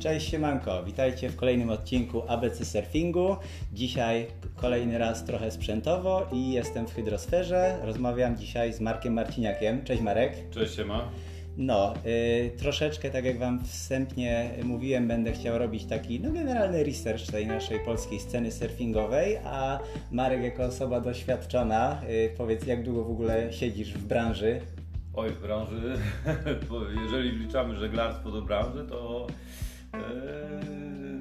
Cześć siemanko, witajcie w kolejnym odcinku ABC Surfingu. Dzisiaj kolejny raz trochę sprzętowo i jestem w Hydrosferze. Rozmawiam dzisiaj z Markiem Marciniakiem. Cześć Marek. Cześć siema. No, y, troszeczkę tak jak Wam wstępnie mówiłem, będę chciał robić taki no, generalny research tej naszej polskiej sceny surfingowej, a Marek jako osoba doświadczona, y, powiedz jak długo w ogóle siedzisz w branży? Oj, w branży, jeżeli wliczamy żeglarstwo do branży, to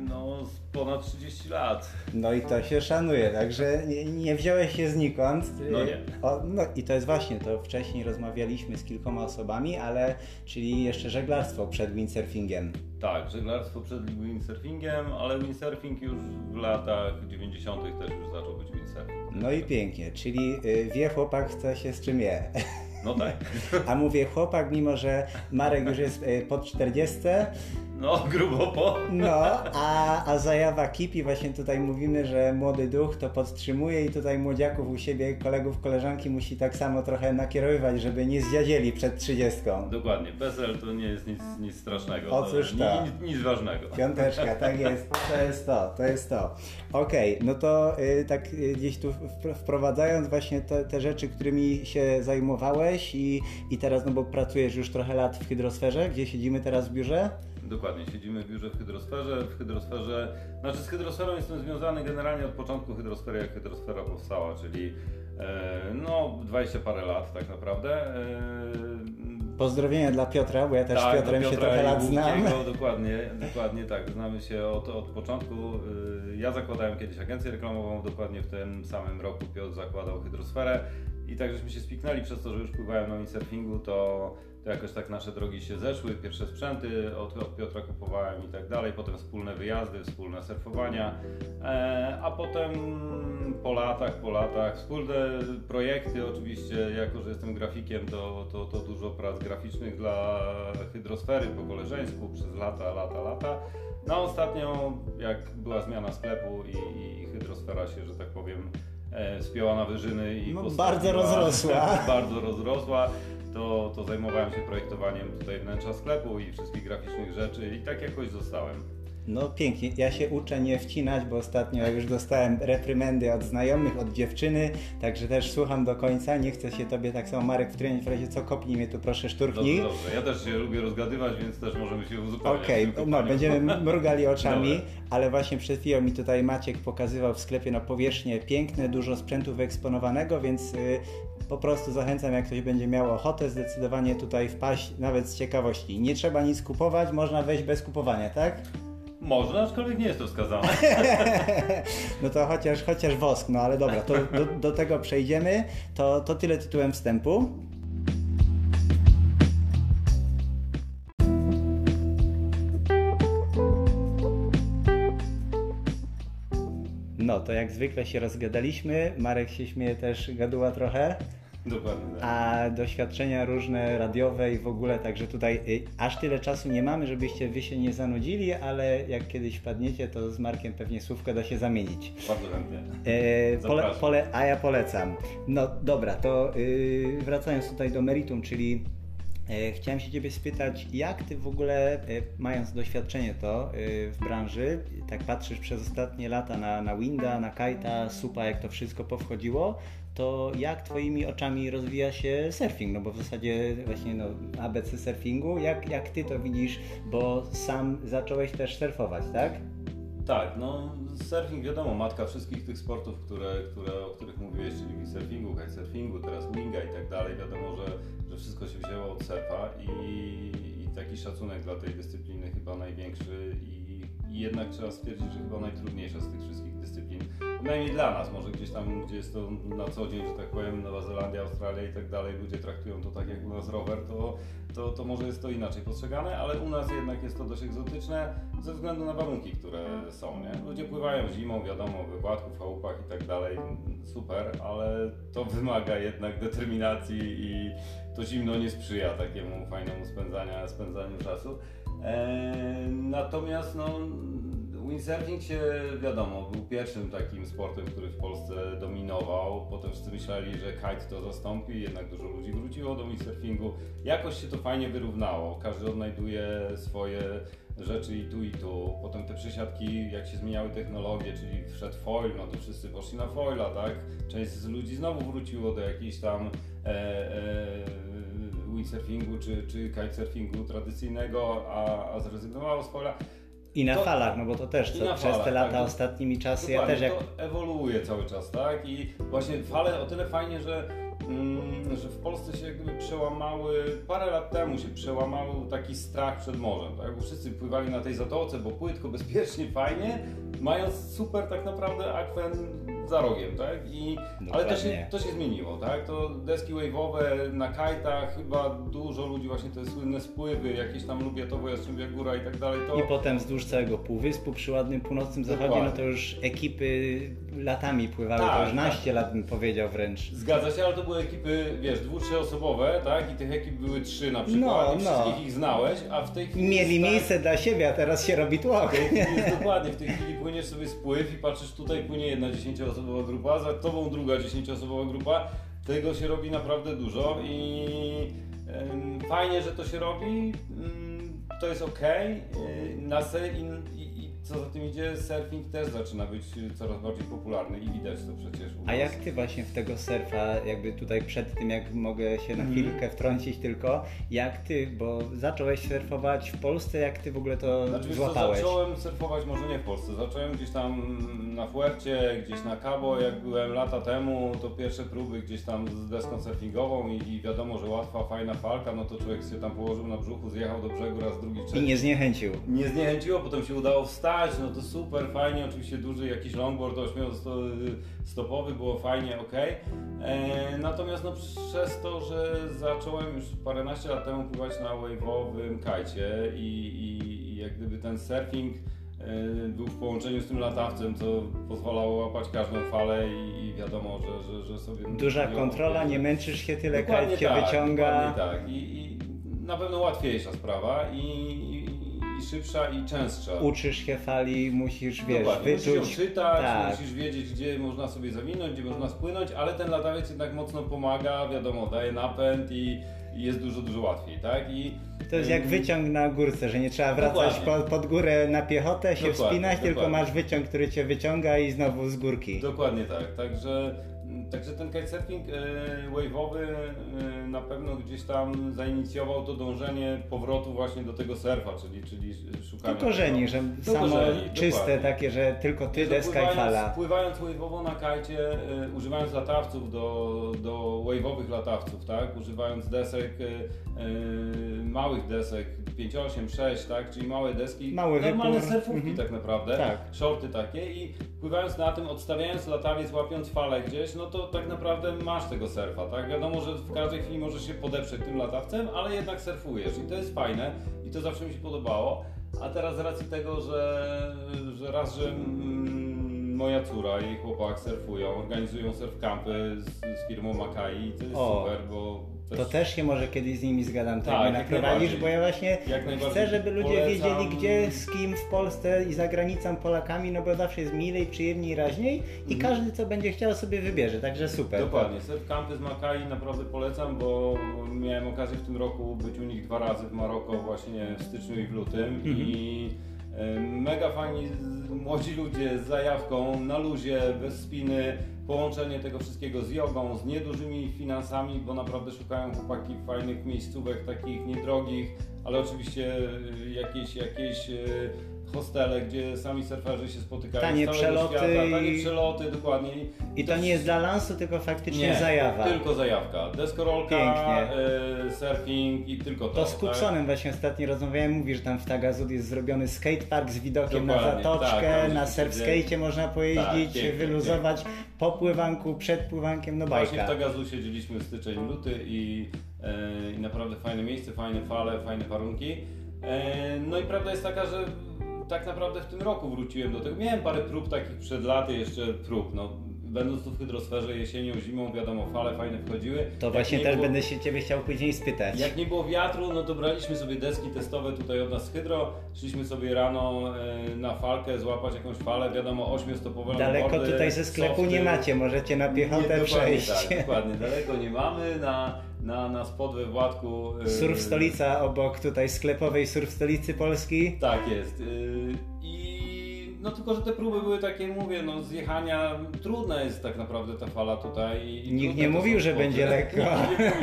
no z ponad 30 lat. No i to się szanuje, także nie, nie wziąłeś się znikąd. No nie. O, no i to jest właśnie, to wcześniej rozmawialiśmy z kilkoma osobami, ale czyli jeszcze żeglarstwo przed windsurfingiem. Tak, żeglarstwo przed windsurfingiem, ale windsurfing już w latach 90. też już zaczął być windsurfing. No i pięknie, czyli y, wie chłopak, co się z czym je. No tak. A mówię chłopak, mimo że Marek już jest y, pod 40, No, grubo po. no, a, a zajawa kipi, właśnie tutaj mówimy, że młody duch to podtrzymuje i tutaj młodziaków u siebie, kolegów, koleżanki musi tak samo trochę nakierowywać, żeby nie zdziadzieli przed 30. Dokładnie, PESEL to nie jest nic, nic strasznego. O cóż to, nic, nic ważnego. Piąteczka, tak jest, to jest to, to jest to. Okej, no to y, tak y, gdzieś tu wpr- wprowadzając właśnie te, te rzeczy, którymi się zajmowałeś i, i teraz, no bo pracujesz już trochę lat w hydrosferze, gdzie siedzimy teraz w biurze? Dokładnie, siedzimy w biurze w hydrosferze. W hydrosferze, znaczy z hydrosferą jestem związany generalnie od początku hydrosfery, jak hydrosfera powstała, czyli e, no 20 parę lat tak naprawdę. E, Pozdrowienia dla Piotra, bo ja też tak, z Piotrem się trochę lat znam. Dokładnie, dokładnie tak, znamy się od, od początku. E, Ja zakładałem kiedyś agencję reklamową, dokładnie w tym samym roku Piotr zakładał hydrosferę i tak żeśmy się spiknęli przez to, że już pływałem na windsurfingu, to, to jakoś tak nasze drogi się zeszły, pierwsze sprzęty od, od Piotra kupowałem i tak dalej, potem wspólne wyjazdy, wspólne surfowania, e, a potem po latach, po latach wspólne projekty oczywiście, jako że jestem grafikiem, to, to, to dużo prac graficznych dla hydrosfery po koleżeńsku przez lata, lata, lata. No ostatnio, jak była zmiana sklepu i, i hydrosfera się, że tak powiem, e, spięła na wyżyny i No, bardzo rozrosła. bardzo rozrosła, to, to zajmowałem się projektowaniem tutaj wnętrza sklepu i wszystkich graficznych rzeczy i tak jakoś zostałem. No pięknie, ja się uczę nie wcinać, bo ostatnio już dostałem reprymendy od znajomych, od dziewczyny, także też słucham do końca, nie chcę się Tobie tak samo Marek w razie co kopnij mnie tu proszę szturchnij. Dobrze, dobrze. Ja też się lubię rozgadywać, więc też możemy się uzupełniać. Okej, tym no będziemy mrugali oczami, ale właśnie przed chwilą mi tutaj Maciek pokazywał w sklepie na powierzchnię piękne, dużo sprzętu wyeksponowanego, więc y, po prostu zachęcam, jak ktoś będzie miał ochotę, zdecydowanie tutaj wpaść, nawet z ciekawości. Nie trzeba nic kupować, można wejść bez kupowania, tak? Można, aczkolwiek nie jest to wskazane. No to chociaż, chociaż wosk, no ale dobra, to do, do tego przejdziemy. To, to tyle tytułem wstępu. No to jak zwykle się rozgadaliśmy. Marek się śmieje też gaduła trochę. Dokładnie tak. A doświadczenia różne radiowe i w ogóle, także tutaj y, aż tyle czasu nie mamy, żebyście wy się nie zanudzili, ale jak kiedyś wpadniecie, to z Markiem pewnie słówko da się zamienić. Bardzo chętnie. E, pole, pole, a ja polecam. No dobra, to y, wracając tutaj do meritum, czyli e, chciałem się Ciebie spytać, jak Ty w ogóle, e, mając doświadczenie to y, w branży, tak patrzysz przez ostatnie lata na, na Winda, na Kajta, Supa, jak to wszystko powchodziło, to jak Twoimi oczami rozwija się surfing? No bo w zasadzie właśnie no, ABC surfingu, jak, jak Ty to widzisz, bo sam zacząłeś też surfować, tak? Tak, no surfing wiadomo, matka wszystkich tych sportów, które, które, o których mówiłeś, czyli windsurfingu, kitesurfingu, teraz winga i tak dalej. Wiadomo, że, że wszystko się wzięło od surfa i, i taki szacunek dla tej dyscypliny chyba największy i, i jednak trzeba stwierdzić, że chyba najtrudniejsza z tych wszystkich dyscyplin. Przynajmniej dla nas, może gdzieś tam, gdzie jest to na co dzień, że tak powiem, Nowa Zelandia, Australia i tak dalej, ludzie traktują to tak jak u nas rower, to, to, to może jest to inaczej postrzegane, ale u nas jednak jest to dość egzotyczne ze względu na warunki, które są, nie? Ludzie pływają zimą, wiadomo, w wypadku, w chałupach i tak dalej, super, ale to wymaga jednak determinacji i to zimno nie sprzyja takiemu fajnemu spędzania, spędzaniu czasu. Eee, natomiast no, windsurfing się, wiadomo, był pierwszym takim sportem, który w Polsce dominował. Potem wszyscy myśleli, że kite to zastąpi, jednak dużo ludzi wróciło do windsurfingu. Jakoś się to fajnie wyrównało. Każdy odnajduje swoje rzeczy i tu i tu. Potem te przesiadki, jak się zmieniały technologie, czyli wszedł foil, no to wszyscy poszli na foila, tak? Część z ludzi znowu wróciło do jakiejś tam e, e, windsurfingu czy, czy kitesurfingu tradycyjnego, a, a zrezygnowało z foila. I na to, falach, no bo to też co, przez falach, te lata tak, ostatnimi czasy ja też jak... to ewoluuje cały czas, tak? I właśnie fale o tyle fajnie, że Mm, że w Polsce się jakby przełamały, parę lat temu się przełamał taki strach przed morzem, tak? Bo wszyscy pływali na tej zatoce, bo płytko, bezpiecznie, fajnie, mając super tak naprawdę akwen za rogiem, tak? I, ale to się, to się zmieniło, tak? To deski wave'owe na kajtach, chyba dużo ludzi właśnie te słynne spływy, jakieś tam Lubiatowo, Jastrzębia Góra i tak dalej. To... I potem wzdłuż całego półwyspu przy ładnym północnym zachodzie, Dokładnie. no to już ekipy latami pływały, tak, to już naście tak. lat bym powiedział wręcz. Zgadza się, ale to były ekipy, wiesz, dwu, trzyosobowe, tak? I tych ekip były trzy na przykład no, i no. wszystkich ich znałeś, a w tej chwili... Mieli miejsce dla siebie, a teraz się robi tłok. Dokładnie, w tej chwili płyniesz sobie spływ i patrzysz, tutaj płynie jedna dziesięcioosobowa grupa, za tobą druga dziesięcioosobowa grupa. Tego się robi naprawdę dużo i fajnie, że to się robi. Mm, to jest ok. Na co za tym idzie, surfing też zaczyna być coraz bardziej popularny i widać to przecież u A jak ty właśnie w tego surfa, jakby tutaj przed tym, jak mogę się na mhm. chwilkę wtrącić tylko, jak ty, bo zacząłeś surfować w Polsce, jak ty w ogóle to znaczy, złapałeś? Co, zacząłem surfować może nie w Polsce, zacząłem gdzieś tam na Fuercie, gdzieś na Cabo, jak byłem lata temu, to pierwsze próby gdzieś tam z deską surfingową i, i wiadomo, że łatwa, fajna falka, no to człowiek się tam położył na brzuchu, zjechał do brzegu raz, drugi, trzeci. I nie zniechęcił. Nie zniechęciło, potem się udało wstać, no to super, fajnie, oczywiście duży jakiś longboard 8-stopowy, było fajnie, ok. E, natomiast no, przez to, że zacząłem już paręnaście lat temu pływać na wave'owym kajcie i, i, i jak gdyby ten surfing e, był w połączeniu z tym latawcem, co pozwalało łapać każdą falę i, i wiadomo, że, że, że sobie... Duża kontrola, nie męczysz się tyle, kajt cię tak, wyciąga. Dokładnie tak. I, I, na pewno łatwiejsza sprawa i, i szybsza i częstsza. Uczysz się fali, musisz wiesz, Dokładnie. wyczuć. Musisz ją czytać, tak. musisz wiedzieć, gdzie można sobie zawinąć, gdzie można spłynąć, ale ten latawiec jednak mocno pomaga, wiadomo, daje napęd i, i jest dużo, dużo łatwiej, tak? I, to jest jak wyciąg na górce, że nie trzeba wracać pod, pod, górę na piechotę, się dokładnie, wspinać, dokładnie. tylko masz wyciąg, który cię wyciąga i znowu z górki. Dokładnie tak, także Także ten kitesurfing e, wave'owy e, na pewno gdzieś tam zainicjował to dążenie powrotu właśnie do tego surfa, czyli, czyli szukania... Do korzeni, że do samo korzeni, czyste dokładnie. takie, że tylko ty, deska i fala. Pływając wave'owo na kajcie, e, używając latawców do, do wave'owych latawców, tak? Używając desek, małych desek, 5, 8, 6, tak? Czyli małe deski, Mały normalne wypór. surfówki mhm. tak naprawdę, tak. shorty takie i pływając na tym, odstawiając latawiec, łapiąc falę gdzieś, no to tak naprawdę masz tego surfa, tak? Wiadomo, że w każdej chwili możesz się podeprzeć tym latawcem, ale jednak surfujesz i to jest fajne i to zawsze mi się podobało. A teraz z racji tego, że, że raz, że mm, moja córa i chłopak surfują, organizują surfcampy z, z firmą Makai i to jest o. super, bo też... To też się może kiedyś z nimi zgadam, tak, tak naprowadzisz, bo ja właśnie chcę, żeby ludzie polecam... wiedzieli gdzie, z kim w Polsce i za granicą Polakami, no bo zawsze jest milej, przyjemniej, raźniej i mhm. każdy co będzie chciał sobie wybierze, także super. Dokładnie, Surf Campy z Makai naprawdę polecam, bo miałem okazję w tym roku być u nich dwa razy w Maroko właśnie w styczniu i w lutym mhm. i e, mega fajni młodzi ludzie z zajawką, na luzie, bez spiny, połączenie tego wszystkiego z jogą, z niedużymi finansami, bo naprawdę szukają chłopaki fajnych miejscówek, takich niedrogich, ale oczywiście jakieś, jakieś e, hostele, gdzie sami surferzy się spotykają tanie z przeloty świata, tanie przeloty, dokładnie. I to, to nie jest dla lansu, tylko faktycznie nie, zajawa. tylko zajawka. Deskorolka, Pięknie. E, surfing i tylko to. To z Kupsonem tak? właśnie ostatnio rozmawiałem, mówi, że tam w Tagazud jest zrobiony skatepark z widokiem dokładnie, na zatoczkę, tak, na surfskate można pojeździć, tak, wyluzować po pływanku, przed pływankiem, no bajka. Właśnie w Tagazu siedzieliśmy w styczeń, luty i, e, i naprawdę fajne miejsce, fajne fale, fajne warunki. E, no i prawda jest taka, że tak naprawdę w tym roku wróciłem do tego. Miałem parę prób takich przed laty, jeszcze prób. No, będąc tu w hydrosferze jesienią, zimą, wiadomo, fale fajne wchodziły. To Jak właśnie nie też było- będę się Ciebie chciał później spytać. jak nie było wiatru, no to braliśmy sobie deski testowe tutaj od nas z Hydro, szliśmy sobie rano e, na falkę, złapać jakąś falę, wiadomo, ośmiostopowe Daleko longboardy, tutaj ze sklepu softy. nie macie, możecie na piechotę Nie, przejść. Tak, dokładnie, daleko nie mamy, na, na, na spod we Władku. e, Surf stolica obok tutaj sklepowej surf stolicy Polski. Tak jest. No tylko, że te próby były takie, mówię, no zjechania, trudna jest tak naprawdę ta fala tutaj. Nikt nie mówił, że będzie lekko.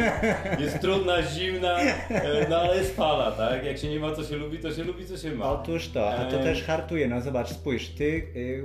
Jest trudna, zimna, e, no ale jest fala, tak? Jak się nie ma co się lubi, to się lubi co się ma. Otóż to, a to E, też hartuje. No zobacz, spójrz, ty y,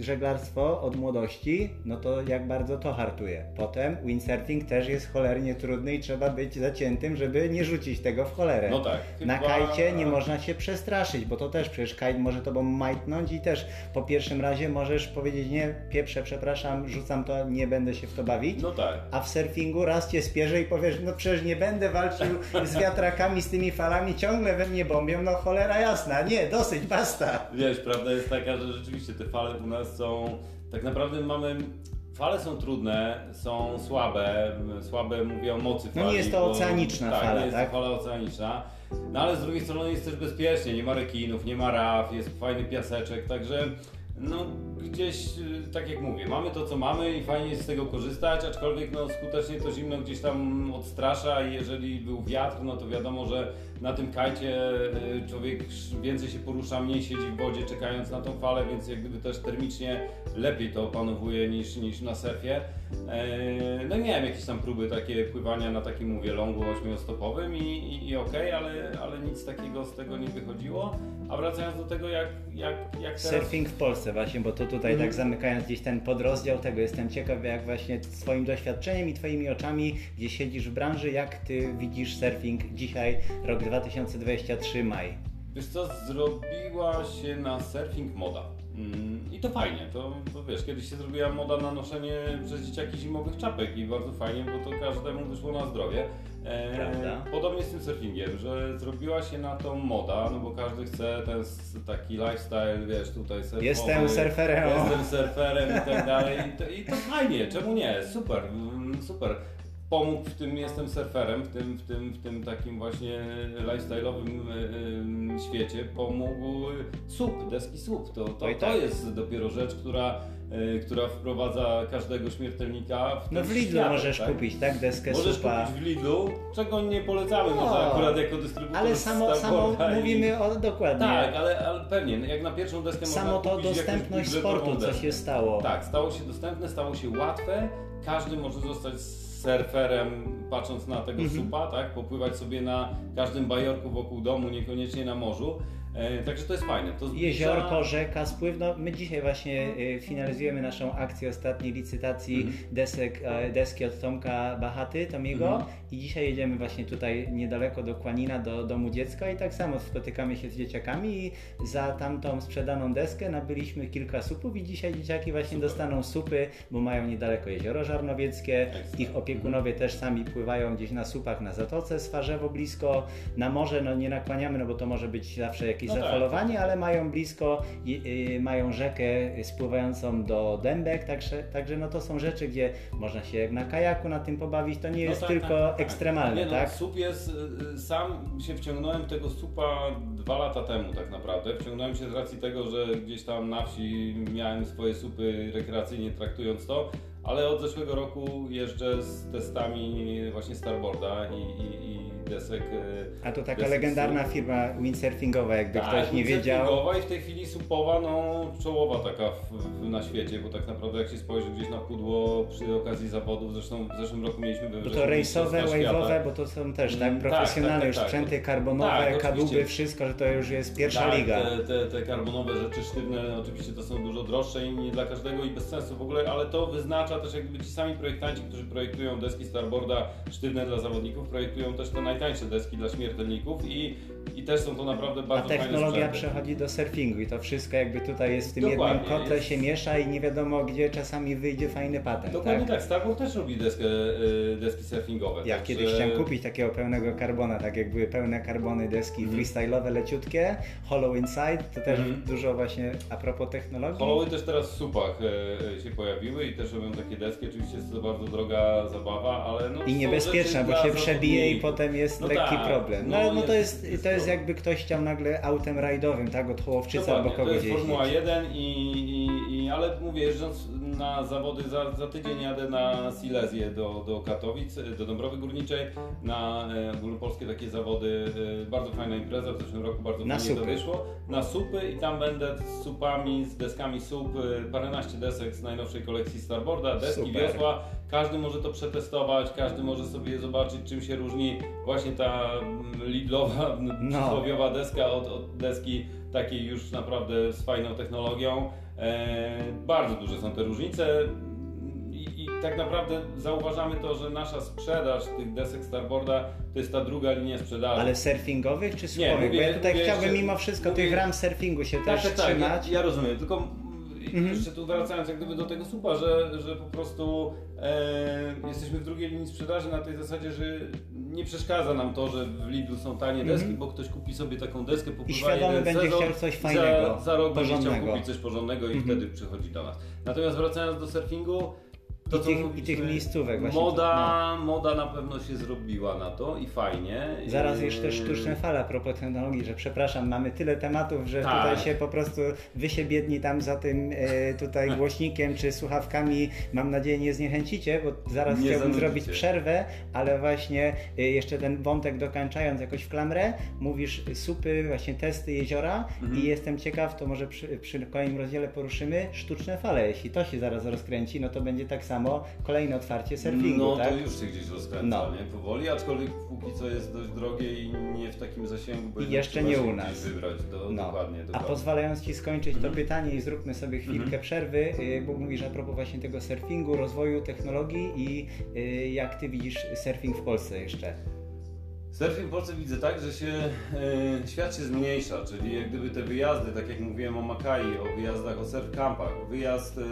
y, żeglarstwo od młodości, no to jak bardzo to hartuje. Potem windsurfing też jest cholernie trudny i trzeba być zaciętym, żeby nie rzucić tego w cholerę. No tak. Na chyba- kajcie nie można się przestraszyć, bo to też przecież kajt może tobą majtnąć i też po pierwszym razie możesz powiedzieć nie, pieprze, przepraszam, rzucam to, nie będę się w to bawić. No tak. A w surfingu raz cię spierze i powiesz, no przecież nie będę walczył z wiatrakami, z tymi falami, ciągle we mnie bombią, no cholera jasna, nie, dosyć, basta. Wiesz, prawda jest taka, że rzeczywiście te fale u nas są. Tak naprawdę mamy. Fale są trudne, są słabe. Słabe mówię o mocy No nie fali. jest to bo- oceaniczna tak, fala, nie jest tak? to fala oceaniczna. No ale z drugiej strony jest też bezpiecznie, nie ma rekinów, nie ma raf, jest fajny piaseczek, także no gdzieś, y, tak jak mówię, mamy to co mamy i fajnie jest z tego korzystać, aczkolwiek no skutecznie to zimno gdzieś tam odstrasza i jeżeli był wiatr, no to wiadomo, że na tym kajcie y, człowiek więcej się porusza, mniej siedzi w wodzie czekając na tą falę, więc jak gdyby też termicznie lepiej to opanowuje niż, niż na surfie. E, No miałem jakieś tam próby takie pływania na takim mówię longu ośmiostopowym i, i, i okej, ale, ale nic takiego z tego nie wychodziło. A wracając do tego jak, jak, jak teraz... Surfing w Polsce właśnie, bo to tutaj Mhm. tak zamykając gdzieś ten podrozdział tego, jestem ciekaw jak właśnie swoim doświadczeniem i twoimi oczami, gdzie siedzisz w branży, jak ty widzisz surfing dzisiaj, rok 2023 maj. Wiesz co, zrobiła się na surfing moda. Mm, I to fajnie, to, to wiesz, kiedyś się zrobiła moda na noszenie przez dzieciaki zimowych czapek i bardzo fajnie, bo to każdemu wyszło na zdrowie. E, Prawda. Podobnie z tym surfingiem, że zrobiła się na to moda, no bo każdy chce ten taki lifestyle, wiesz, tutaj surfowy. Jestem surferem. Jestem surferem i tak dalej. I to, I to fajnie, czemu nie? Super, mm, super. Pomógł w tym, jestem surferem, w tym, w tym, w tym takim właśnie lifestyle'owym y, y, świecie, pomógł SUP, deski SUP. To, to, Oj, to tak. jest dopiero rzecz, która, która wprowadza każdego śmiertelnika w No w Lidlu świat, możesz tak? kupić, tak, deskę Możesz supa. kupić w Lidlu, czego nie polecamy, No. może akurat jako dystrybutor Ale samo, samo i- mówimy o dokładnie. Tak, ale, ale pewnie, jak na pierwszą deskę Samo można to kupić jakąś dostępność budżetową sportu, co się stało. Tak, stało się dostępne, stało się łatwe. Każdy może zostać surferem, patrząc na tego Mhm. supa, tak? Popływać sobie na każdym bajorku wokół domu, niekoniecznie na morzu. E, także to jest fajne. To Jeziorko, rzeka, spływ. No, my dzisiaj właśnie y, finalizujemy naszą akcję ostatniej licytacji Mhm. desek, e, deski od Tomka Bachaty, Tomiego Mhm. i dzisiaj jedziemy właśnie tutaj niedaleko do Kłanina, do domu dziecka i tak samo spotykamy się z dzieciakami i za tamtą sprzedaną deskę nabyliśmy kilka supów i dzisiaj dzieciaki właśnie Super. dostaną supy, bo mają niedaleko jezioro Żarnowieckie, Ekstra. ich opiekunowie też sami pływają gdzieś na supach na Zatoce Swarzewo blisko, na morze no nie nakłaniamy, no bo to może być zawsze jakieś No tak. zafalowanie, ale mają blisko, i, y, mają rzekę spływającą do Dębek, także, także no to są rzeczy, gdzie można się jak na kajaku na tym pobawić, to nie No jest tak, tylko tak, tak. ekstremalne, Nie, no, tak? Jest, y, sam się wciągnąłem tego supa dwa lata temu tak naprawdę. Wciągnąłem się z racji tego, że gdzieś tam na wsi miałem swoje supy rekreacyjnie traktując to, ale od zeszłego roku jeżdżę z testami właśnie Starboarda i, i, i desek. y, A to taka desek legendarna firma windsurfingowa, jakby Tak, ktoś nie wiedział. surfingowa i w tej chwili supowa, no czołowa taka w, w, na świecie, bo tak naprawdę jak się spojrzy gdzieś na pudło przy okazji zawodów, zresztą w zeszłym roku mieliśmy we to rejsowe, wave'owe, bo to są też tak Mm, tak, profesjonalne tak, już tak, tak. sprzęty karbonowe, Tak, kadłuby, oczywiście. wszystko, że to już jest pierwsza tak, liga. Te, te, te karbonowe rzeczy sztywne, oczywiście to są dużo droższe i nie dla każdego i bez sensu w ogóle, ale to wyznacza też jakby ci sami projektanci, którzy projektują deski starboarda sztywne dla zawodników, projektują też te najtańsze najtańsze deski dla śmiertelników i, i też są to naprawdę bardzo A fajne technologia sprzęty. przechodzi do surfingu i to wszystko jakby tutaj jest w tym Dokładnie, jednym kotle jest- się miesza i nie wiadomo gdzie czasami wyjdzie fajny patent. Dokładnie tak? tak, też robi deskę, y, deski surfingowe. Ja także- kiedyś chciałem kupić takiego pełnego karbona, tak jak były pełne karbony deski Mhm. freestyle'owe, leciutkie, hollow inside, to też Mhm. dużo właśnie a propos technologii. Hollowy też teraz w supach e, e, się pojawiły i też robią takie deski. Oczywiście jest to bardzo droga zabawa, ale no I niebezpieczna, bo się przebije i potem jest No lekki tak, problem. No, no no to jest to jest problem. jakby ktoś chciał nagle autem rajdowym, tak, od Hołowczyca albo Dokładnie, to kogoś jest Formuła jeździć. 1 i, i, ale mówię, jeżdżąc na zawody za, za tydzień jadę na Silesię do, do Katowic, do Dąbrowy Górniczej, na e, ogólnopolskie takie zawody, e, bardzo fajna impreza, w zeszłym roku bardzo Na fajnie to supy. wyszło, na supy i tam będę z supami, z deskami sup, e, paręnaście desek z najnowszej kolekcji Starboarda, deski, Super. wiosła, każdy może to przetestować, każdy może sobie zobaczyć czym się różni właśnie ta mm, Lidlowa, No. przysłowiowa deska od, od deski takiej już naprawdę z fajną technologią. E, bardzo duże są te różnice I, i tak naprawdę zauważamy to, że nasza sprzedaż tych desek Starboarda to jest ta druga linia sprzedaży. Ale surfingowych czy suchowych? Bo ja tutaj mówię chciałbym mimo wszystko mówię- tych ram surfingu się tak, też tak, tak, ja, trzymać. ja rozumiem, tylko Mhm. jeszcze tu wracając jak gdyby do tego supa, że, że po prostu e, jesteśmy w drugiej linii sprzedaży na tej zasadzie, że nie przeszkadza nam to, że w Lidlu są tanie deski, Mhm. bo ktoś kupi sobie taką deskę, popływa I świadomy jeden będzie sezon, chciał coś fajnego, za, za rok będzie chciał porządnego. kupić coś porządnego i Mhm. wtedy przychodzi do nas. Natomiast wracając do surfingu, to I tych- i tych miejscówek właśnie Moda, moda na pewno się zrobiła na to i fajnie. Zaraz I- jeszcze sztuczne fale a propos technologii, że przepraszam, mamy tyle tematów, że Tak. tutaj się po prostu wy się biedni tam za tym e, tutaj głośnikiem czy słuchawkami mam nadzieję nie zniechęcicie, bo zaraz Nie chciałbym zanudzicie. zrobić przerwę, ale właśnie e, jeszcze ten wątek dokańczając jakoś w klamrę, mówisz supy, właśnie testy jeziora Mhm. i jestem ciekaw, to może przy, przy kolejnym rozdziale poruszymy sztuczne fale. Jeśli to się zaraz rozkręci, no to będzie tak samo kolejne otwarcie surfingu, No tak? to już się gdzieś rozkręca, No. nie? Powoli, aczkolwiek póki co jest dość drogie i nie w takim zasięgu, I jeszcze nie u nas. wybrać. Do, No. Dokładnie, A pozwalając Ci skończyć Mhm. to pytanie i zróbmy sobie chwilkę Mhm. przerwy, y, bo mówisz a propos właśnie tego surfingu, rozwoju technologii i y, jak Ty widzisz surfing w Polsce jeszcze? Surfing w Polsce widzę tak, że się, e, świat się zmniejsza, czyli jak gdyby te wyjazdy, tak jak mówiłem o Makai, o wyjazdach, o surf campach, wyjazd e,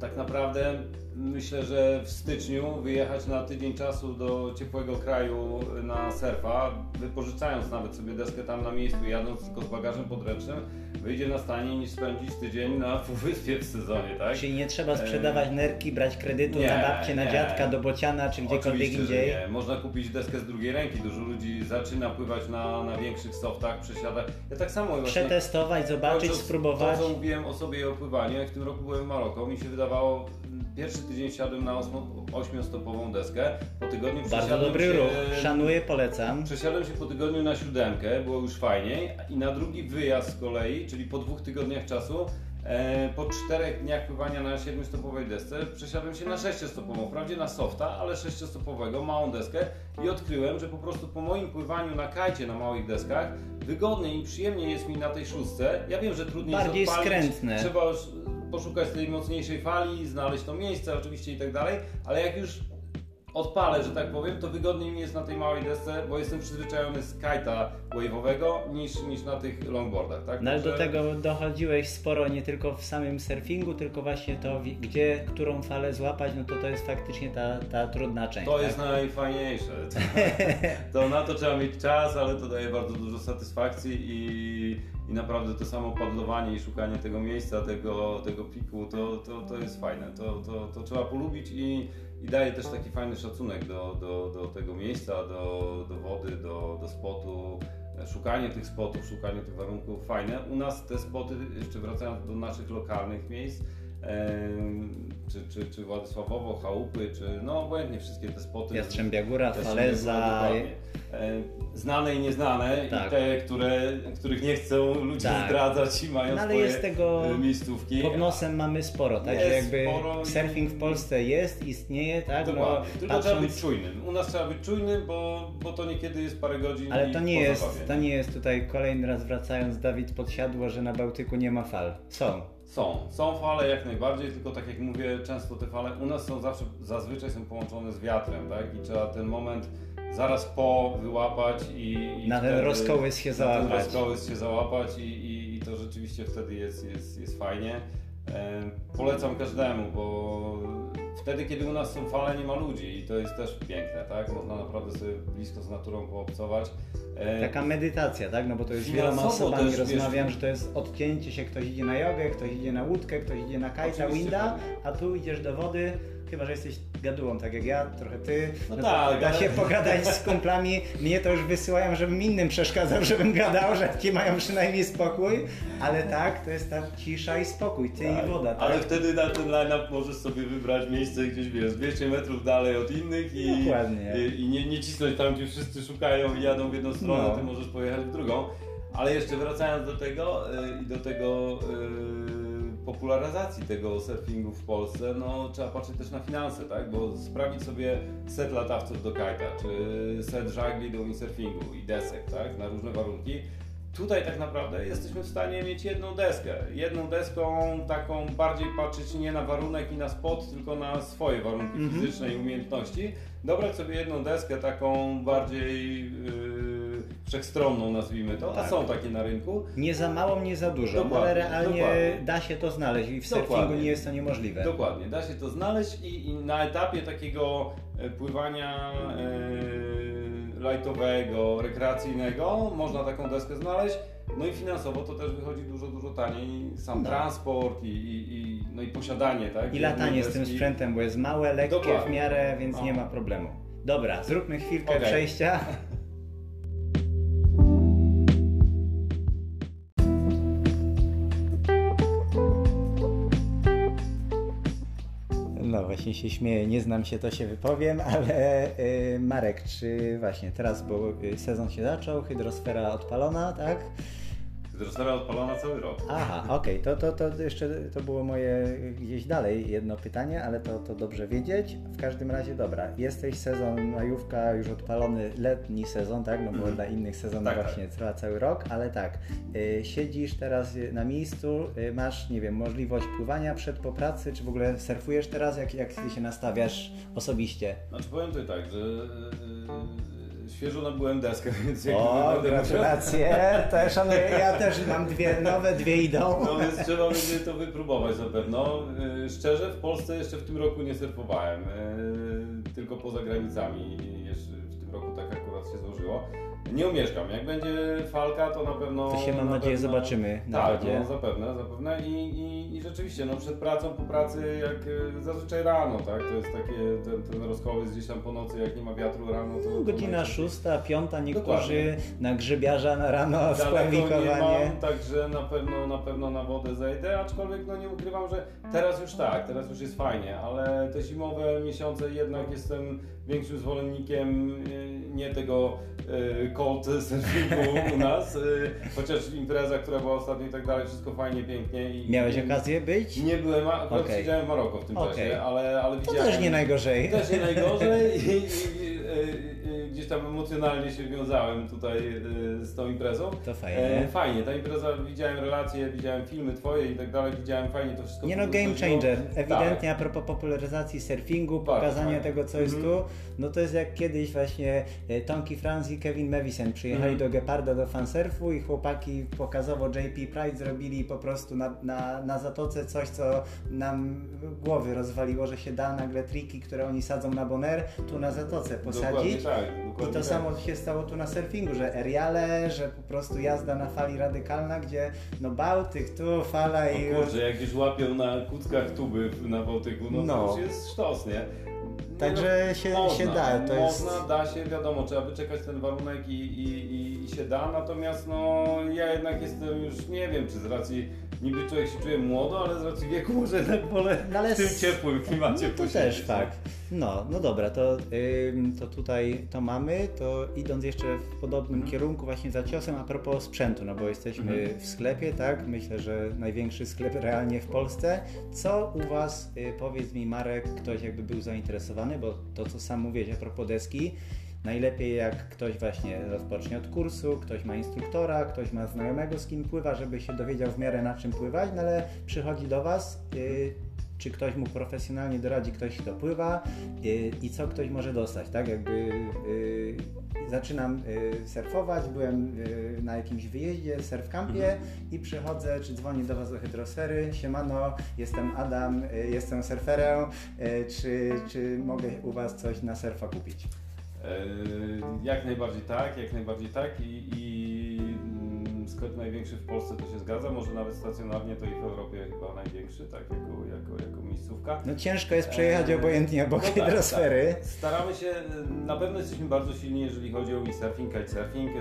tak naprawdę myślę, że w styczniu wyjechać na tydzień czasu do ciepłego kraju na surfa, wypożyczając nawet sobie deskę tam na miejscu, jadąc tylko z bagażem podręcznym, wyjdzie na stanie niż spędzić tydzień na półwyspie w sezonie, tak? Czyli nie trzeba sprzedawać nerki, brać kredytu nie, na babcię, na nie. dziadka, do bociana czy gdziekolwiek Oczywiście, indziej. nie. Można kupić deskę z drugiej ręki. Dużo ludzi zaczyna pływać na, na większych softach, przesiadach. Ja tak samo właśnie. Przetestować, zobaczyć, kończąc spróbować. To, co mówiłem o sobie i o pływaniu, jak w tym roku byłem w Maroko, mi się wydawało, pierwszy tydzień siadłem na osmo- ośmiostopową deskę, po tygodniu Bardzo dobry się, ruch. Szanuję, polecam. Przesiadłem się po tygodniu na siódemkę, było już fajniej i na drugi wyjazd z kolei, czyli po dwóch tygodniach czasu, e, po czterech dniach pływania na siedmiostopowej desce, przesiadłem się na sześciostopową, wprawdzie na softa, ale sześciostopowego, małą deskę i odkryłem, że po prostu po moim pływaniu na kajcie na małych deskach, wygodniej i przyjemniej jest mi na tej szóstce. Ja wiem, że trudniej Bardziej jest odpalić, skrętne. trzeba już poszukać tej mocniejszej fali, znaleźć to miejsce oczywiście i tak dalej, ale jak już odpalę, że tak powiem, to wygodniej mi jest na tej małej desce, bo jestem przyzwyczajony z kajta wave'owego niż, niż na tych longboardach, tak? No ale do tego dochodziłeś sporo nie tylko w samym surfingu, tylko właśnie to, gdzie, którą falę złapać, no to to jest faktycznie ta, ta trudna część. To tak? jest najfajniejsze. To, to na to trzeba mieć czas, ale to daje bardzo dużo satysfakcji i, i naprawdę to samo padlowanie i szukanie tego miejsca, tego, tego piku, to, to, to jest fajne. To, to, to trzeba polubić i, i daje też taki fajny szacunek do, do, do tego miejsca, do, do wody, do, do spotu. Szukanie tych spotów, szukanie tych warunków fajne. U nas te spoty, jeszcze wracając do naszych lokalnych miejsc, czy, czy, czy Władysławowo, Chałupy, czy no obojętnie wszystkie te spoty. Jastrzębia Góra, Faleza. Znane i nieznane Tak. i te, które, których nie chcą ludzie Tak. zdradzać i mają No ale swoje jest tego e, miejscówki. pod nosem mamy sporo, także Jest jakby sporo surfing w Polsce jest, istnieje, tak? Dokładnie. No, Tylko trzeba być patrząc, czujnym. U nas trzeba być czujnym, bo, bo to niekiedy jest parę godzin ale to nie jest, to nie jest tutaj kolejny raz wracając Dawid podsiadło, że na Bałtyku nie ma fal. Są. Są, są fale jak najbardziej, tylko tak jak mówię, często te fale u nas są zawsze, zazwyczaj są połączone z wiatrem, tak? I trzeba ten moment zaraz po wyłapać i, i na ten rozkołys się załapać. Na ten rozkołys się załapać i, i, i to rzeczywiście wtedy jest, jest, jest fajnie. E, polecam każdemu, bo wtedy, kiedy u nas są fale, nie ma ludzi i to jest też piękne, tak? Można naprawdę sobie blisko z naturą poobcować. E, Taka medytacja, tak? No bo to jest wieloma osobami rozmawiam, wiesz, że to jest odcięcie się, ktoś idzie na jogę, ktoś idzie na łódkę, ktoś idzie na kajta, winda, a tu idziesz do wody, chyba że jesteś gadułą, tak jak ja, trochę ty. No, no tak. Da ale... się pogadać z kumplami. Mnie to już wysyłają, żebym innym przeszkadzał, żebym gadał, że ci mają przynajmniej spokój, ale tak, to jest ta cisza i spokój, ty tak. i woda. Tak? Ale wtedy na ten line-up możesz sobie wybrać miejsce gdzieś, wiesz, 200 metrów dalej od innych i, Dokładnie. i, i nie, nie cisnąć tam, gdzie wszyscy szukają i jadą w jedną stronę, no. ty możesz pojechać w drugą. Ale jeszcze wracając do tego y, i do tego yy, popularyzacji tego surfingu w Polsce, no trzeba patrzeć też na finanse, tak? Bo sprawić sobie set latawców do kajta, czy set żagli do windsurfingu i desek, tak? Na różne warunki. Tutaj tak naprawdę jesteśmy w stanie mieć jedną deskę. Jedną deską taką bardziej patrzeć nie na warunek i na spot, tylko na swoje warunki -hmm. fizyczne i umiejętności. Dobrać sobie jedną deskę taką bardziej... Yy, wszechstronną, nazwijmy to, tak. a są takie na rynku. Nie za mało, nie za dużo, dokładnie, ale realnie dokładnie. da się to znaleźć i w dokładnie. surfingu nie jest to niemożliwe. Dokładnie, da się to znaleźć i, i na etapie takiego e, pływania e, lightowego, rekreacyjnego można taką deskę znaleźć. No i finansowo to też wychodzi dużo, dużo taniej. Sam no. transport i, i, i, no i posiadanie, tak? I latanie z tym sprzętem, bo jest małe, lekkie Dokładnie. w miarę, więc no. nie ma problemu. Dobra, zróbmy chwilkę okay. przejścia. właśnie się śmieję, nie znam się, to się wypowiem, ale y, Marek, czy właśnie teraz, bo y, sezon się zaczął, hydrosfera odpalona, tak? Hydrosfera odpalona cały rok. Aha, okej, okay. to, to, to jeszcze to było moje gdzieś dalej jedno pytanie, ale to, to dobrze wiedzieć. W każdym razie dobra, jesteś sezon majówka już odpalony, letni sezon, tak? No bo mm. dla innych sezonów tak, właśnie tak. trwa cały rok, ale tak, y, siedzisz teraz na miejscu, y, masz, nie wiem, możliwość pływania przed po pracy, czy w ogóle surfujesz teraz, jak, jak ty się nastawiasz osobiście? Znaczy powiem tutaj tak, że y, świeżo nabyłem deskę, więc jak O, gratulacje. Też, ja też mam dwie nowe, dwie idą. No więc trzeba będzie to wypróbować na pewno. Y, szczerze, w Polsce jeszcze w tym roku nie surfowałem, y, tylko poza granicami. Jeszcze w tym roku tak akurat się złożyło. Nie umieszkam. Jak będzie falka, to na pewno. To się mam nadzieję pewno, zobaczymy na tak. No, zapewne, zapewne. I, i, I rzeczywiście, no przed pracą, po pracy, jak e, zazwyczaj rano, tak? To jest takie ten, ten rozkołys gdzieś tam po nocy, jak nie ma wiatru rano, to. No, godzina szósta, piąta, niektórzy na grzybiarza na rano spławikowanie. Także na pewno, na pewno na wodę zejdę, aczkolwiek no nie ukrywam, że teraz już tak, teraz już jest fajnie, ale te zimowe miesiące jednak jestem większym zwolennikiem e, nie tego e, cold surfingu u nas, e, chociaż impreza, która była ostatnio i tak dalej, wszystko fajnie, pięknie. I, Miałeś okazję być? Nie byłem, akurat okay. siedziałem w Maroko w tym okay. czasie, ale, ale widziałem... To też nie najgorzej. Też nie najgorzej i, i, i, gdzieś tam emocjonalnie się wiązałem tutaj z tą imprezą. To fajnie. fajnie, ta impreza, widziałem relacje, widziałem filmy twoje i tak dalej, widziałem fajnie to wszystko. Nie no, game changer. Ewidentnie tak. a propos popularyzacji surfingu, pokazania tego, co jest mm -hmm. tu, no to jest jak kiedyś właśnie Tonki Franz i Kevin Mavison przyjechali mm. do Geparda do fansurfu i chłopaki pokazowo JP Pride zrobili po prostu na, na, na zatoce coś, co nam głowy rozwaliło, że się da nagle triki, które oni sadzą na boner, tu na zatoce posadzić. Tak, I to tak. samo się stało tu na surfingu, że eriale, że po prostu jazda na fali radykalna, gdzie no Bałtyk, tu fala no i... kurczę, jak już łapią na kuckach tuby na Bałtyku, no, no. to już jest sztos, nie? Także no, się, można, się da. To można, jest... da się, wiadomo, trzeba wyczekać ten warunek i, i, i się da, natomiast no ja jednak jestem już, nie wiem, czy z racji niby człowiek się czuje młodo, ale z racji wieku może jednak wolę no, ale w tym ciepłym klimacie no, To też fakt. No, no dobra, to, to tutaj to mamy, to idąc jeszcze w podobnym mhm. kierunku właśnie za ciosem a propos sprzętu, no bo jesteśmy mhm. w sklepie, tak? Myślę, że największy sklep realnie w Polsce. Co u Was, y, powiedz mi Marek, ktoś jakby był zainteresowany, bo to co sam mówiłeś a propos deski, Najlepiej jak ktoś właśnie rozpocznie od kursu, ktoś ma instruktora, ktoś ma znajomego z kim pływa, żeby się dowiedział w miarę na czym pływać, no ale przychodzi do Was, yy, czy ktoś mu profesjonalnie doradzi, ktoś kto pływa y, i co ktoś może dostać, tak? Jakby y, zaczynam y, surfować, byłem y, na jakimś wyjeździe, surf campie Mhm. i przychodzę, czy dzwonię do Was do hydrosfery, siemano, jestem Adam, y, jestem surferem, y, czy, czy mogę u Was coś na surfa kupić? E, Jak najbardziej tak, jak najbardziej tak i, i sklep największy w Polsce to się zgadza, może nawet stacjonarnie to i w Europie chyba największy, tak, jako, jako, jako miejscówka. No ciężko jest przejechać Eee, obojętnie obok no tak, hydrosfery. tak. Staramy się, na pewno jesteśmy bardzo silni, jeżeli chodzi o windsurfing, kitesurfing, e,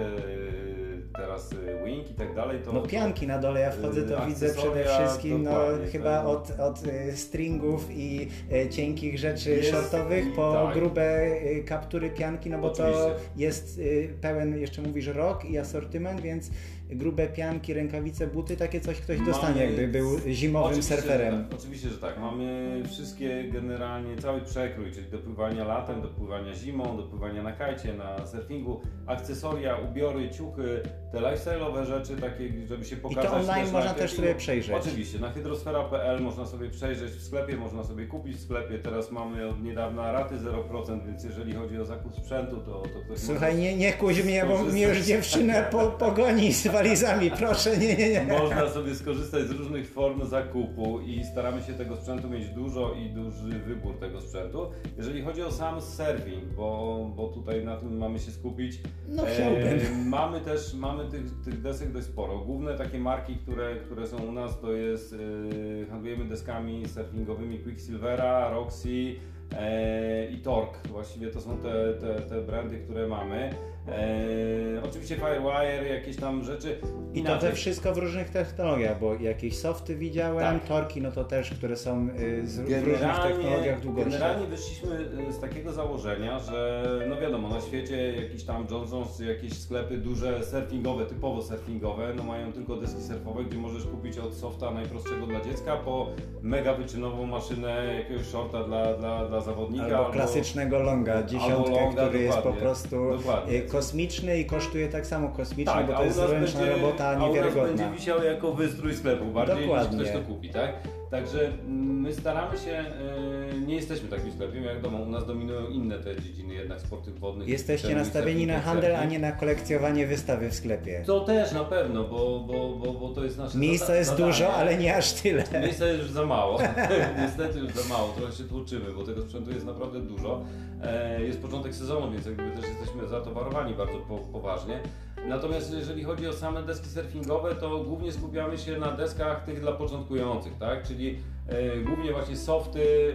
teraz e, wing i tak dalej. To, No pianki na dole, ja wchodzę to widzę przede wszystkim no, chyba tak. od, od stringów i cienkich rzeczy Jest- shortowych po tak. grube kaptury pianki, no bo to Oczywiście. jest y, pełen, jeszcze mówisz rok i asortyment, więc grube pianki, rękawice, buty, takie coś ktoś dostanie Mamy- jakby był zimowym Oczywiście, surferem. Tak, oczywiście, że tak. Mamy wszystkie generalnie, cały przekrój, czyli do pływania latem, do pływania zimą, do pływania na kajcie, na surfingu, akcesoria, ubiory, ciuchy, te lifestyle'owe rzeczy, takie, żeby się I pokazać. to online na można też sobie przejrzeć. Oczywiście, na hydrosfera.pl można sobie przejrzeć w sklepie, można sobie kupić w sklepie. Teraz mamy od niedawna raty 0%, więc jeżeli chodzi o zakup sprzętu, to, to ktoś Słuchaj, nie, nie kuź mnie, bo mnie już dziewczynę po, pogoni z walizami, proszę, nie, nie, nie. Można sobie skorzystać z różnych form zakupu i staramy się tego sprzętu mieć dużo i duży wybór tego sprzętu. Jeżeli chodzi o sam surfing, bo, bo tutaj na tym mamy się skupić, No chciałbym. mamy też mamy tych, tych desek dość sporo. Główne takie marki, które, które są u nas to jest, yy, handlujemy deskami surfingowymi Quicksilvera, Roxy, E, i Torque. Właściwie to są te, te, te brandy, które mamy. E, oczywiście Firewire, jakieś tam rzeczy. I to we wszystko w różnych technologiach, bo jakieś softy widziałem, Tak. torki, no to też, które są y, z, w różnych technologiach długości. generalnie wyszliśmy y, z takiego założenia, że no wiadomo, na świecie jakiś tam Johnson's, jakieś sklepy duże surfingowe, typowo surfingowe, no mają tylko deski surfowe, gdzie możesz kupić od softa najprostszego dla dziecka po mega wyczynową maszynę jakiegoś shorta dla, dla, dla zawodnika. Albo klasycznego longa, dziesiątkę, longa, który jest po prostu dokładnie. Kosmiczny i kosztuje tak samo kosmicznie, Tak, bo a to jest ręczna będzie- robota A u nas niewiarygodna. będzie wisiał jako wystrój sklepu, bardziej Dokładnie. niż ktoś to kupi, tak? Także mm, my staramy się, y, nie jesteśmy takim sklepem, jak wiadomo, u nas dominują inne te dziedziny jednak sportów wodnych. Jesteście nastawieni na handel, a nie na kolekcjowanie wystawy w sklepie. To też na pewno, bo, bo, bo, bo to jest nasze Miejsca jest dużo, ale nie aż tyle. Miejsca jest już za mało. Niestety już za mało, trochę się tłuczymy, bo tego sprzętu jest naprawdę dużo. E, Jest początek sezonu, więc jak gdyby też jesteśmy zatowarowani bardzo po, poważnie. Natomiast jeżeli chodzi o same deski surfingowe, to głównie skupiamy się na deskach tych dla początkujących, tak? Czyli e, głównie właśnie softy.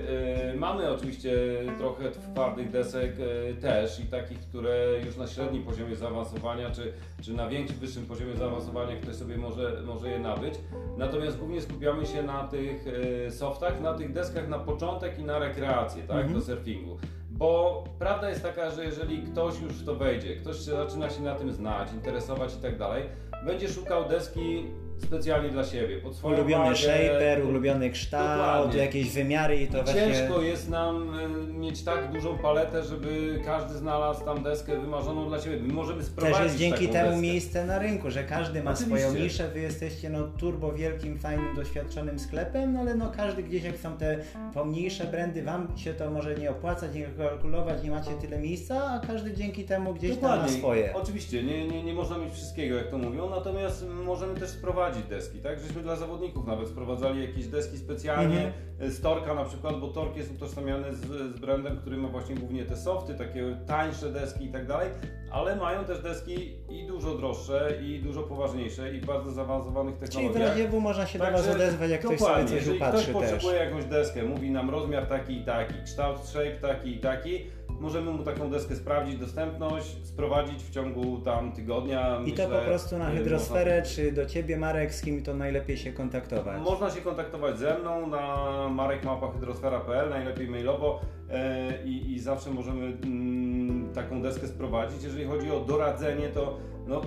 E, mamy oczywiście trochę twardych desek e, też i takich, które już na średnim poziomie zaawansowania, czy, czy na większym, wyższym poziomie zaawansowania ktoś sobie może, może je nabyć. Natomiast głównie skupiamy się na tych softach, na tych deskach na początek i na rekreację, tak? Mhm. Do surfingu. Bo prawda jest taka, że jeżeli ktoś już w to wejdzie, ktoś zaczyna się na tym znać, interesować i tak dalej, będzie szukał deski specjalnie dla siebie, pod swoją Ulubiony wagę, shaper, ulubiony kształt, Dokładnie. jakieś wymiary i to I właśnie... ciężko jest nam e, mieć tak dużą paletę, żeby każdy znalazł tam deskę wymarzoną dla siebie. My możemy sprowadzić Też jest dzięki temu deskę. miejsce na rynku, że każdy ma Oczywiście. swoją niszę, wy jesteście no turbo wielkim, fajnym, doświadczonym sklepem, no ale no każdy gdzieś jak są te pomniejsze brandy, wam się to może nie opłacać, nie kalkulować, nie macie tyle miejsca, a każdy dzięki temu gdzieś tam ma swoje. Oczywiście, nie, nie, nie można mieć wszystkiego, jak to mówią, natomiast możemy też sprowadzić deski, tak? Żeśmy dla zawodników nawet sprowadzali jakieś deski specjalnie Mhm. z Torka na przykład, bo Tork jest utożsamiany z, z brandem, który ma właśnie głównie te softy, takie tańsze deski i tak dalej, ale mają też deski i dużo droższe, i dużo poważniejsze, i w bardzo zaawansowanych Czyli w technologiach. razie można się do Was Także odezwać, jak ktoś sobie coś upatrzy ktoś też. potrzebuje jakąś deskę, mówi nam rozmiar taki i taki, kształt shape taki i taki, możemy mu taką deskę sprawdzić, dostępność, sprowadzić w ciągu tam tygodnia. I to myślę, po prostu na y, hydrosferę, czy do Ciebie Marek, z kim to najlepiej się kontaktować? Można, można się kontaktować ze mną na marekmałpa.hydrosfera.pl, najlepiej mailowo e, i, i zawsze możemy mm, taką deskę sprowadzić. Jeżeli chodzi o doradzenie, to no,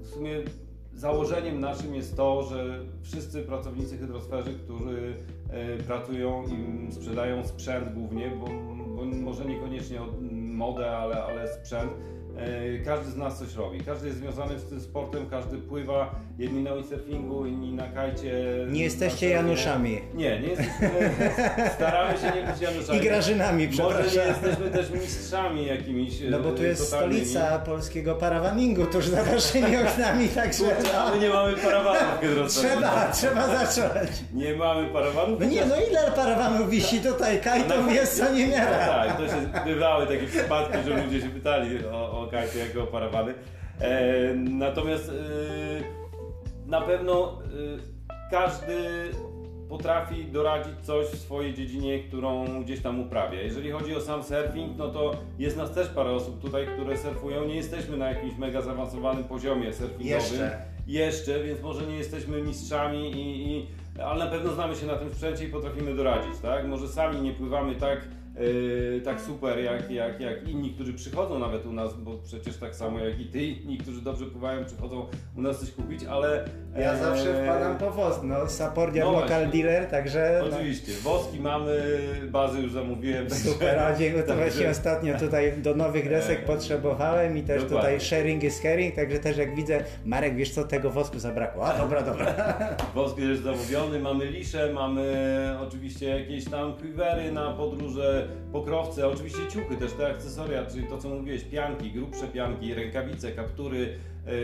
w sumie założeniem naszym jest to, że wszyscy pracownicy hydrosferzy, którzy e, pracują i sprzedają sprzęt głównie, bo może niekoniecznie od- modę, ale, ale sprzęt, każdy z nas coś robi, każdy jest związany z tym sportem, każdy pływa, jedni na windsurfingu, inni na kajcie. Nie jesteście Januszami. Nie, nie jesteśmy, staramy się nie być Januszami. I Grażynami, przepraszam. Może nie jesteśmy też mistrzami jakimiś No bo tu jest totalnymi. stolica polskiego parawaningu tuż za waszymi oknami, także Kurczę, no, my nie mamy parawanów trzeba, trzeba zacząć. Nie mamy parawanów. No nie, no ile parawanów wisi tutaj? Kajtów jest co No niemiara. tak, to się bywały takie przypadki, że ludzie się pytali o, o kajty jako o parawany. E, natomiast e, na pewno e, każdy potrafi doradzić coś w swojej dziedzinie, którą gdzieś tam uprawia. Jeżeli chodzi o sam surfing, no to jest nas też parę osób tutaj, które surfują. Nie jesteśmy na jakimś mega zaawansowanym poziomie surfingowym. Jeszcze. Jeszcze, więc może nie jesteśmy mistrzami i, i ale na pewno znamy się na tym sprzęcie i potrafimy doradzić, tak? Może sami nie pływamy tak, yy, tak super jak, jak, jak inni, którzy przychodzą nawet u nas, bo przecież tak samo jak i ty, inni, którzy dobrze pływają, przychodzą u nas coś kupić, ale... Ja e, zawsze wpadam po woz, no Sapordia No local dealer, także no, Oczywiście, woski mamy, bazy już zamówiłem. super, a dziękuję, to Także- właśnie ostatnio tutaj do nowych desek E, potrzebowałem i też dokładnie. tutaj sharing is caring, także też jak widzę, Marek wiesz co, tego wosku zabrakło, a dobra, dobra. Wosk jest zamówiony, mamy lisze, mamy oczywiście jakieś tam quivery na podróże, to pokrowce, oczywiście ciuchy też, te akcesoria, czyli to co mówiłeś, pianki, grubsze pianki, rękawice, kaptury,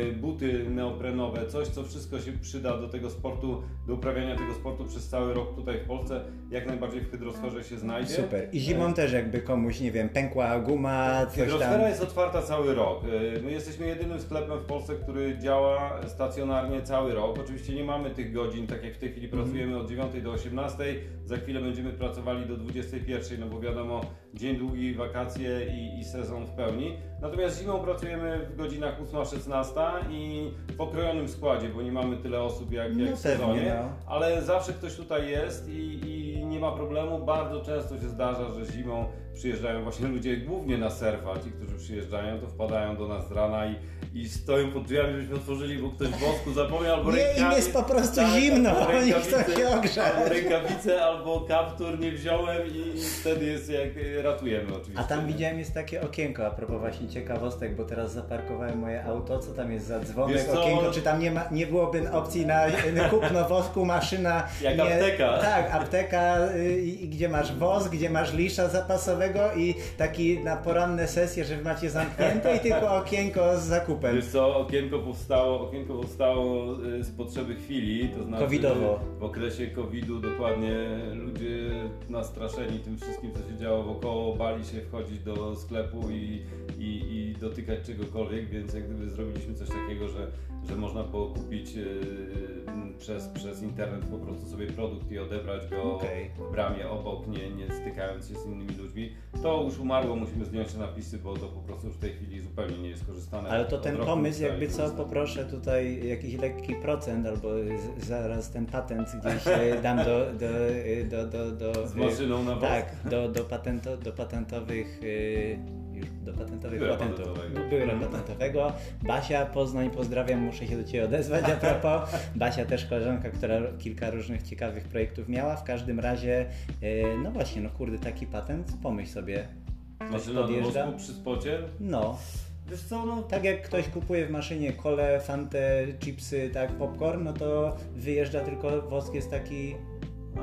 y, buty neoprenowe, coś co wszystko się przyda do tego sportu, do uprawiania tego sportu przez cały rok tutaj w Polsce, jak najbardziej w hydrosferze się znajdzie. Super. I zimą też jakby komuś, nie wiem, pękła guma, coś tam. Hydrosfera jest otwarta cały rok. Y, My jesteśmy jedynym sklepem w Polsce, który działa stacjonarnie cały rok. Oczywiście nie mamy tych godzin, tak jak w tej chwili Mhm. pracujemy od 9 do 18. Za chwilę będziemy pracowali do 21, no bo wiadomo, dzień długi, wakacje i, i sezon w pełni. Natomiast zimą pracujemy w godzinach 8-16 i w okrojonym składzie, bo nie mamy tyle osób jak, No jak w pewnie, sezonie. no. Ale zawsze ktoś tutaj jest i, i nie ma problemu. Bardzo często się zdarza, że zimą przyjeżdżają właśnie ludzie głównie na surfa. Ci, którzy przyjeżdżają, to wpadają do nas z rana i, i stoją pod drzwiami, żebyśmy otworzyli, bo ktoś wosku zapomniał albo Nie, im jest po prostu Tak, zimno, albo oni rękawice- chcą się ogrzać. Albo rękawice, albo kaptur nie wziąłem i, i wtedy jest jak ratujemy oczywiście. A tam widziałem jest takie okienko, a propos właśnie ciekawostek, bo teraz zaparkowałem moje auto, co tam jest za dzwonek, Wiesz co, okienko, czy tam nie, ma, nie byłoby opcji na na kupno wosku, maszyna... Jak nie, apteka. Tak, apteka, y, i gdzie masz wosk, gdzie masz lisza zapasowego i taki na poranne sesje, że macie zamknięte i tylko okienko z zakupem. Wiesz co, okienko powstało, okienko powstało y, z potrzeby chwili, to znaczy Covidowo. w okresie COVID-u dokładnie ludzie nastraszeni tym wszystkim, co się działo wokoło, bali się wchodzić do sklepu i, i, i dotykać czegokolwiek, więc jak gdyby zrobiliśmy coś takiego, że, że można było kupić y, przez, przez internet po prostu sobie produkt i odebrać go Okej. w bramie obok, nie, nie stykając się z innymi ludźmi. To już umarło, musimy zdjąć te napisy, bo to po prostu już w tej chwili zupełnie nie jest korzystane. Ale to ten pomysł, jakby co, korzystane. poproszę tutaj jakiś lekki procent, albo z, zaraz ten patent gdzieś e, dam do, do, e, do, do, do Z maszyną na wosk? Tak, do, do, patento, do patentowych e, już do patentowych Biura patentów. patentowego. Do biura Mhm. patentowego. Basia, Poznań, pozdrawiam, muszę się do Ciebie odezwać a propos. Basia też koleżanka, która kilka różnych ciekawych projektów miała. W każdym razie, e, no właśnie, no kurde, taki patent, pomyśl sobie. Ktoś Maszyna do podjeżdża. wosku przy spocie? No, Wiesz co, no tak jak ktoś kupuje w maszynie kole, fantę, chipsy, tak, popcorn, no to wyjeżdża tylko wosk jest taki...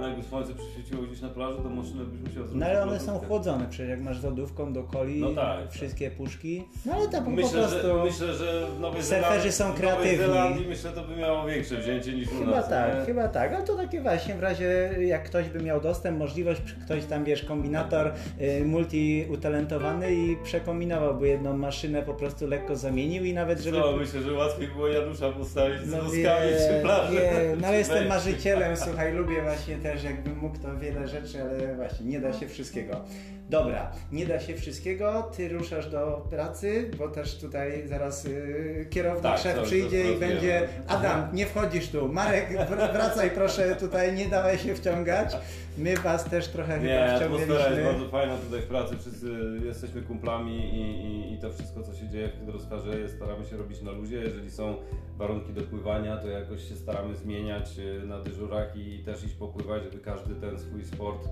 a jakby słońce przyświeciło gdzieś na plaży, to maszynę byś musiał zrobić No ale one są chłodzone, przecież jak masz lodówką do coli, No tak, wszystkie puszki, no ale to po Myślę, prostu... że, myślę, że w Nowej Zelandii, są w Nowej kreatywni. Zelandii myślę, to by miało większe wzięcie niż u Chyba nas. tak, nie? chyba tak. Ale to takie właśnie w razie jak ktoś by miał dostęp, możliwość, ktoś tam wiesz, kombinator y, multi utalentowany i przekombinowałby jedną maszynę, po prostu lekko zamienił i nawet żeby... Co, myślę, że łatwiej było Janusza postawić z No woskami wiem, przy plaży. wiem, no ale jestem marzycielem, słuchaj, lubię właśnie też, jakbym mógł to wiele rzeczy, ale właśnie nie da się wszystkiego. Dobra, nie da się wszystkiego, ty ruszasz do pracy, bo też tutaj zaraz y, kierownik, Tak, szef przyjdzie i będzie. Adam, nie wchodzisz tu, Marek, wr- wracaj proszę tutaj, nie dawaj się wciągać. My was też trochę Nie, chyba atmosfera jest wciągnęliśmy. bardzo fajna tutaj w pracy, wszyscy jesteśmy kumplami i, i, i to wszystko co się dzieje w hydrosferze staramy się robić na luzie. Jeżeli są warunki do pływania, to jakoś się staramy zmieniać e, na dyżurach i też iść popływać, żeby każdy ten swój sport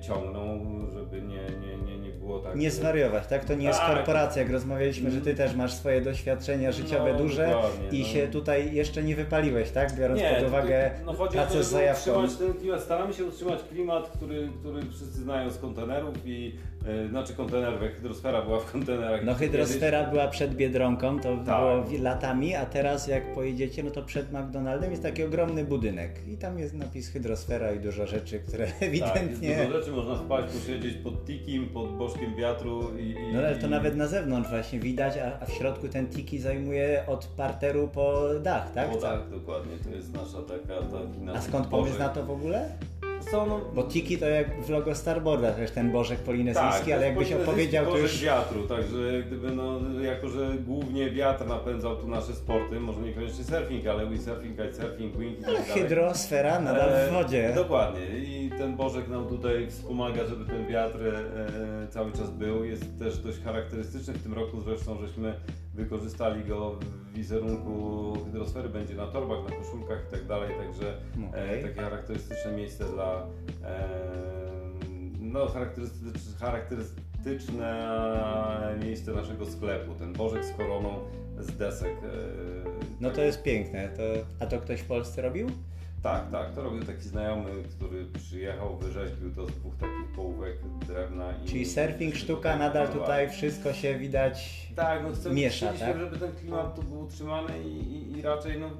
ciągną, żeby nie, nie, nie, nie było tak. Nie zwariować, tak? To nie jest Tak. korporacja, jak rozmawialiśmy, że ty też masz swoje doświadczenia życiowe No, duże i no. się tutaj jeszcze nie wypaliłeś, tak? Biorąc Nie, pod uwagę no chodzi o to, pracę z zajawką. utrzymać ten klimat. Staramy się utrzymać klimat, który, który wszyscy znają z kontenerów i znaczy kontenerów, hydrosfera była w kontenerach. No hydrosfera była przed Biedronką, to Tak. było latami, a teraz jak pojedziecie, no to przed McDonaldem jest taki ogromny budynek i tam jest napis hydrosfera i dużo rzeczy, które Tak, ewidentnie... dużo rzeczy, można spać, posiedzieć pod tikim, pod bożkiem wiatru i... i No ale to i... nawet na zewnątrz właśnie widać, a, a w środku ten tiki zajmuje od parteru po dach, tak? O, tak, dokładnie, to jest nasza taka... taki A skąd pomysł na to w ogóle? Co, no, Bo tiki to jak w logo Starboarda, też ten bożek polinezyjski, Tak, ale jakbyś opowiedział to już... wiatru, także gdyby no, jako że głównie wiatr napędzał tu nasze sporty, może niekoniecznie surfing, ale windsurfing, kitesurfing, wing i tak dalej. Hydrosfera nadal w E, wodzie. Dokładnie. I ten Bożek nam tutaj wspomaga, żeby ten wiatr e, cały czas był. Jest też dość charakterystyczny. W tym roku zresztą żeśmy wykorzystali go w wizerunku hydrosfery. Będzie na torbach, na koszulkach i tak dalej. Także e, takie charakterystyczne miejsce dla e, no, charakterystyczne, charakterystyczne miejsce naszego sklepu. Ten Bożek z koroną z desek. E, No to jest piękne. To, a to ktoś w Polsce robił? Tak, tak. To robił taki znajomy, który przyjechał, wyrzeźbił to z dwóch takich połówek drewna. I Czyli surfing sztuka, nadal tutaj wszystko się widać. Tak, no chcemy, miesza, tak? żeby ten klimat tu był utrzymany i, i, i raczej no,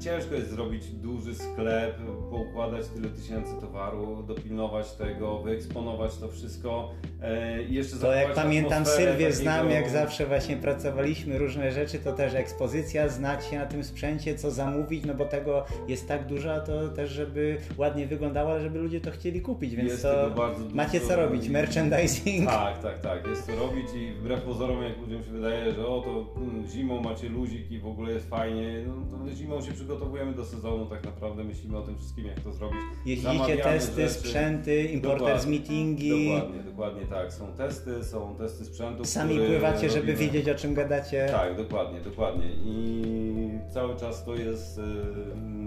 ciężko jest zrobić duży sklep, poukładać tyle tysięcy towaru, dopilnować tego, wyeksponować to wszystko e, i jeszcze To jak pamiętam Sylwię znam, jak zawsze właśnie pracowaliśmy różne rzeczy, to też ekspozycja, znać się na tym sprzęcie, co zamówić, no bo tego jest tak dużo, to też żeby ładnie wyglądało, ale żeby ludzie to chcieli kupić, więc Jest to macie co robić, i- merchandising. Tak, tak, tak. Jest to robić i wbrew pozorom, jak ludziom się wydaje, że o to mm, zimą macie luzik i w ogóle jest fajnie, no to zimą się przygotowujemy do sezonu, tak naprawdę myślimy o tym wszystkim, jak to zrobić. Jeździcie testy, rzeczy. sprzęty, importers Dokładnie, meetingi, Dokładnie, dokładnie tak. Są testy, są testy sprzętów. sami pływacie, żeby robimy. wiedzieć o czym gadacie. Tak, dokładnie, dokładnie. I cały czas to jest y,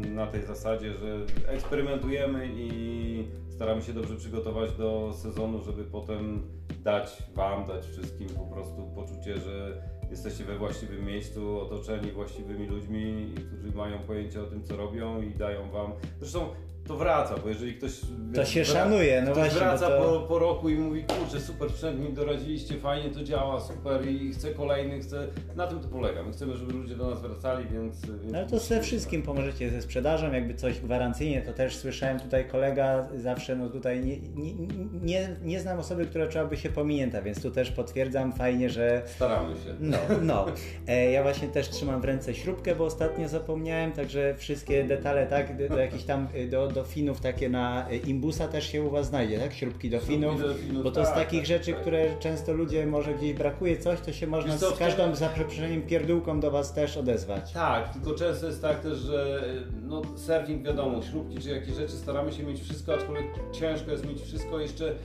na tej zasadzie, że eksperymentujemy i staramy się dobrze przygotować do sezonu, żeby potem dać Wam, dać wszystkim po prostu poczucie, że jesteście we właściwym miejscu, otoczeni właściwymi ludźmi, którzy mają pojęcie o tym, co robią i dają Wam. Zresztą to wraca, bo jeżeli ktoś. To się wra- szanuje, no właśnie, wraca to- po, po roku i mówi, kurczę, super sprzęt mi doradziliście, fajnie to działa, super i chcę kolejny, chcę. Na tym to polega. My chcemy, żeby ludzie do nas wracali, więc. więc No to ze wszystkim pomożecie ze sprzedażą, jakby coś gwarancyjnie, to też słyszałem tutaj kolega zawsze, no tutaj nie, nie, nie, nie znam osoby, która czułaby się pominięta, więc tu też potwierdzam fajnie, że Staramy się. no, no. E, ja właśnie też trzymam w ręce śrubkę, bo ostatnio zapomniałem, także wszystkie detale, tak, do, do jakichś tam, y, do, do finów takie na y, imbusa też się u Was znajdzie, tak, śrubki do Śrubki finów, finów, bo to z tak, takich tak, rzeczy, tak. które często ludzie, może gdzieś brakuje coś, to się można z każdą, tym- za przeproszeniem, pierdółką do Was też odezwać. Tak, tylko często jest tak też, że no, surfing wiadomo, śrubki czy jakieś rzeczy, staramy się mieć wszystko, aczkolwiek ciężko jest mieć wszystko. Jeszcze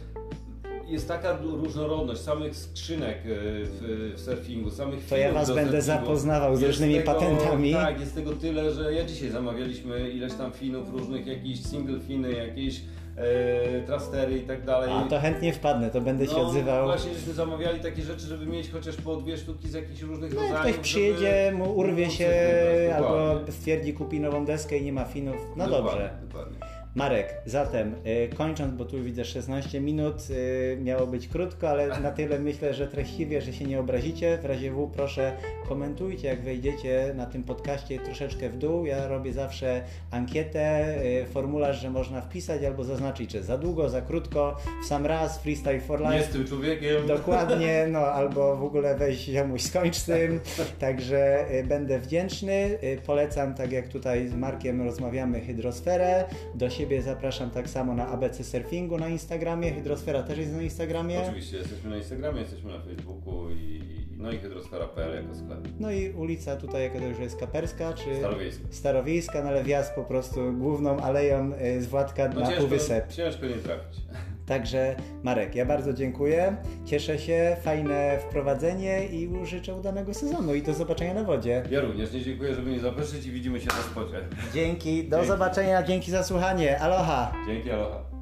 jest taka różnorodność samych skrzynek e, w, w surfingu, samych To ja Was będę surfingu. zapoznawał z Jest różnymi tego, patentami. Tak, jest tego tyle, że ja dzisiaj zamawialiśmy ileś tam finów różnych, jakieś single finy, jakieś e, trastery i tak dalej. A to chętnie wpadnę, to będę się no, odzywał. Właśnie żeśmy zamawiali takie rzeczy, żeby mieć chociaż po dwie sztuki z jakichś różnych No rodzajów. ktoś przyjedzie, mu urwie się albo stwierdzi kupi nową deskę i nie ma finów, no dobrze. Dokładnie. Marek, zatem y, kończąc, bo tu widzę 16 minut, y, miało być krótko, ale na tyle myślę, że treściwie, że się nie obrazicie. W razie W proszę komentujcie, jak wejdziecie na tym podcaście troszeczkę w dół. Ja robię zawsze ankietę, y, formularz, że można wpisać albo zaznaczyć, czy za długo, za krótko, w sam raz, freestyle for life. Nie z tym człowiekiem. Dokładnie, no albo w ogóle weź ziomuś skończ z tym, także będę wdzięczny. Polecam, tak jak tutaj z Markiem rozmawiamy, Hydrosferę. Do siebie zapraszam tak samo na ABC Surfingu na Instagramie. Hydrosfera też jest na Instagramie. Oczywiście, jesteśmy na Instagramie, jesteśmy na Facebooku i, no i hydrosfera.pl jako sklep. No i ulica tutaj, jaka to już jest Kaperska, czy Starowiejski. Starowiejska, no ale wjazd po prostu główną aleją y, z Władka No na ciężko, Półwysep. ciężko nie trafić. Także Marek, ja bardzo dziękuję. Cieszę się, fajne wprowadzenie i życzę udanego sezonu i do zobaczenia na wodzie. Ja również nie dziękuję, żeby mnie zaprosić i widzimy się na spocie. Dzięki, do dzięki. zobaczenia, dzięki za słuchanie. Aloha. Dzięki, aloha.